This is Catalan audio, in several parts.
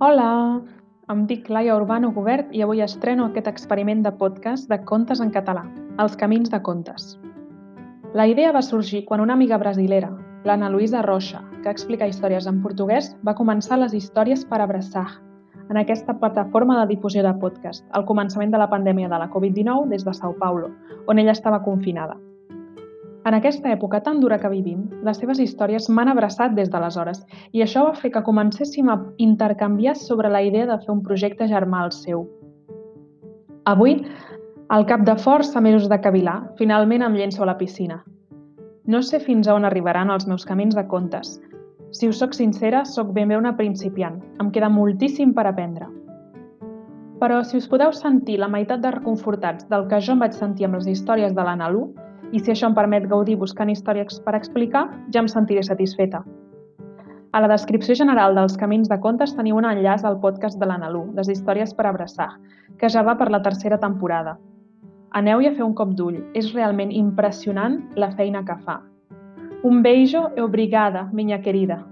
Hola, em dic Laia Urbano Gobert i avui estreno aquest experiment de podcast de contes en català, Els camins de contes. La idea va sorgir quan una amiga brasilera, l'Anna Luisa Rocha, que explica històries en portuguès, va començar les històries per abraçar en aquesta plataforma de difusió de podcast, al començament de la pandèmia de la Covid-19 des de Sao Paulo, on ella estava confinada. En aquesta època tan dura que vivim, les seves històries m'han abraçat des d'aleshores i això va fer que comencéssim a intercanviar sobre la idea de fer un projecte germà al seu. Avui, al cap de força mesos de cavilar, finalment em llenço a la piscina. No sé fins a on arribaran els meus camins de contes. Si us sóc sincera, sóc ben bé una principiant. Em queda moltíssim per aprendre. Però si us podeu sentir la meitat de reconfortats del que jo em vaig sentir amb les històries de l'Analu, i si això em permet gaudir buscant històries per explicar, ja em sentiré satisfeta. A la descripció general dels Camins de Contes teniu un enllaç al podcast de l'Analú, les històries per abraçar, que ja va per la tercera temporada. Aneu-hi a fer un cop d'ull, és realment impressionant la feina que fa. Un beijo e obrigada, minha querida.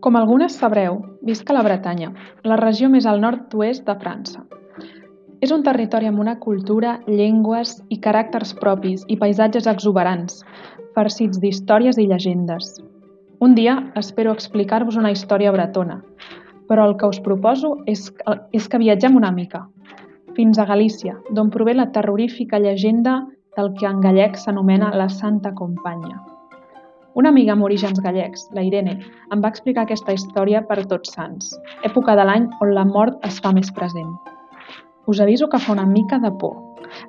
Com algunes sabreu, visc a la Bretanya, la regió més al nord-oest de França. És un territori amb una cultura, llengües i caràcters propis i paisatges exuberants, farcits d'històries i llegendes. Un dia espero explicar-vos una història bretona, però el que us proposo és, és que viatgem una mica, fins a Galícia, d'on prové la terrorífica llegenda del que en gallec s'anomena la Santa Companya. Una amiga amb orígens gallecs, la Irene, em va explicar aquesta història per Tots Sants, època de l'any on la mort es fa més present. Us aviso que fa una mica de por,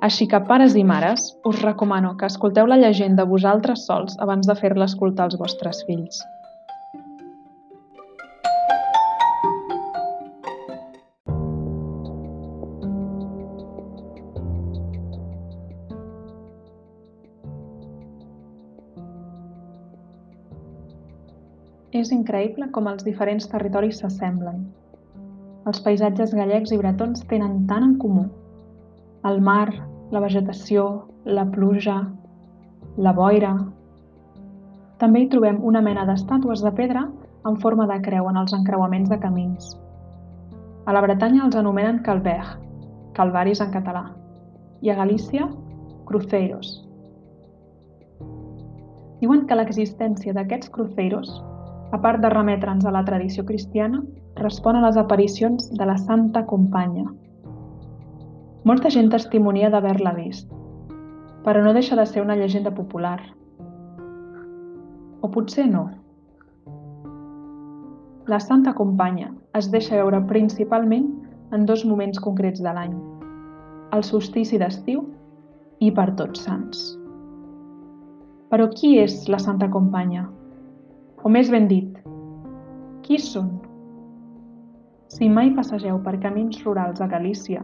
així que pares i mares us recomano que escolteu la llegenda vosaltres sols abans de fer-la escoltar als vostres fills. És increïble com els diferents territoris s'assemblen. Els paisatges gallecs i bretons tenen tant en comú. El mar, la vegetació, la pluja, la boira... També hi trobem una mena d'estàtues de pedra en forma de creu en els encreuaments de camins. A la Bretanya els anomenen calver, calvaris en català, i a Galícia, cruceiros. Diuen que l'existència d'aquests cruceiros a part de remetre'ns a la tradició cristiana, respon a les aparicions de la Santa Companya. Molta gent testimonia d'haver-la vist, però no deixa de ser una llegenda popular. O potser no. La Santa Companya es deixa veure principalment en dos moments concrets de l'any, el solstici d'estiu i per tots sants. Però qui és la Santa Companya? O més ben dit, qui són? Si mai passegeu per camins rurals a Galícia,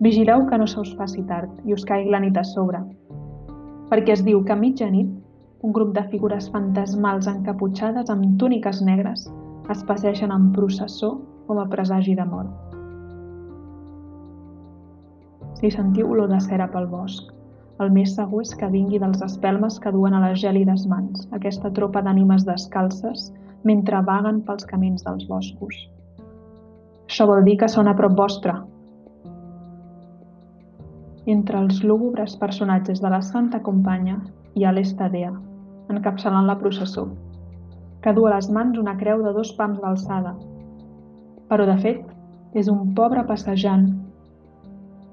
vigileu que no se us faci tard i us caigui la nit a sobre, perquè es diu que a mitjanit un grup de figures fantasmals encaputxades amb túniques negres es passegen en processó com a presagi de mort. Si sentiu olor de cera pel bosc, el més segur és que vingui dels espelmes que duen a les gèlides mans, aquesta tropa d'ànimes descalces mentre vaguen pels camins dels boscos. Això vol dir que són a prop vostre. Entre els lúgubres personatges de la Santa Companya hi ha l'Estadea, encapçalant la processó, que du a les mans una creu de dos pams d'alçada. Però, de fet, és un pobre passejant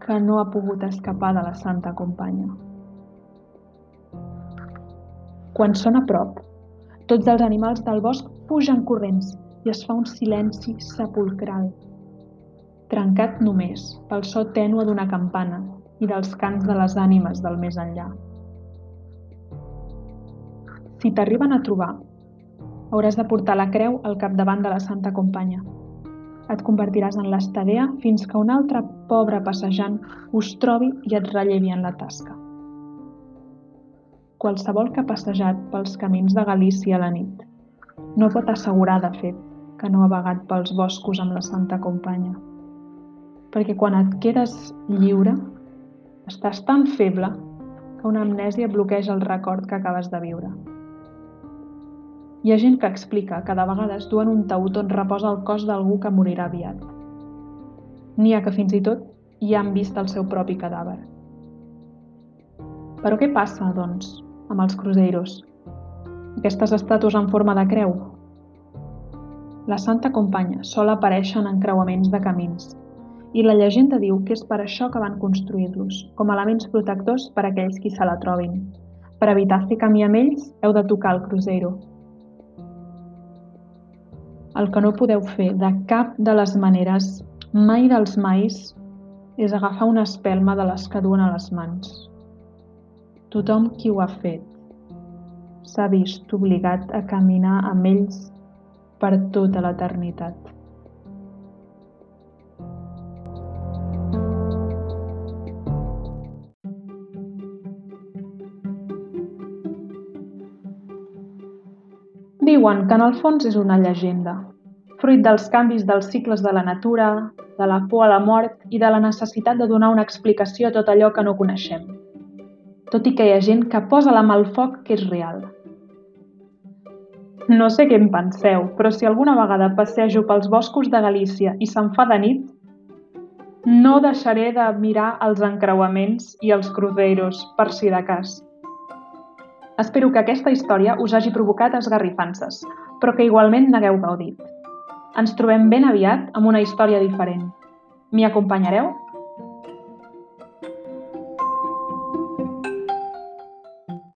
que no ha pogut escapar de la Santa Companya. Quan són a prop, tots els animals del bosc pugen corrents i es fa un silenci sepulcral, trencat només pel so tènue d'una campana i dels cants de les ànimes del més enllà. Si t'arriben a trobar, hauràs de portar la creu al capdavant de la Santa Companya et convertiràs en l'estadea fins que un altre pobre passejant us trobi i et rellevi en la tasca. Qualsevol que ha passejat pels camins de Galícia a la nit no pot assegurar, de fet, que no ha vagat pels boscos amb la Santa Companya. Perquè quan et quedes lliure, Estàs tan feble que una amnèsia bloqueja el record que acabes de viure. Hi ha gent que explica que de vegades duen un taüt on reposa el cos d'algú que morirà aviat. N'hi ha que fins i tot hi han vist el seu propi cadàver. Però què passa, doncs, amb els cruzeiros? Aquestes estàtues en forma de creu? La Santa Companya sol aparèixer en encreuaments de camins i la llegenda diu que és per això que van construir-los, com elements protectors per a aquells qui se la trobin. Per evitar fer camí amb ells, heu de tocar el cruzeiro. El que no podeu fer de cap de les maneres, mai dels mais, és agafar una espelma de les que duen a les mans. Tothom qui ho ha fet s'ha vist obligat a caminar amb ells per tota l'eternitat. Diuen que en el fons és una llegenda, fruit dels canvis dels cicles de la natura, de la por a la mort i de la necessitat de donar una explicació a tot allò que no coneixem. Tot i que hi ha gent que posa la mà al foc que és real. No sé què en penseu, però si alguna vegada passejo pels boscos de Galícia i se'n fa de nit, no deixaré de mirar els encreuaments i els cruzeiros, per si de cas. Espero que aquesta història us hagi provocat esgarrifances, però que igualment n'hagueu gaudit. Ens trobem ben aviat amb una història diferent. M'hi acompanyareu?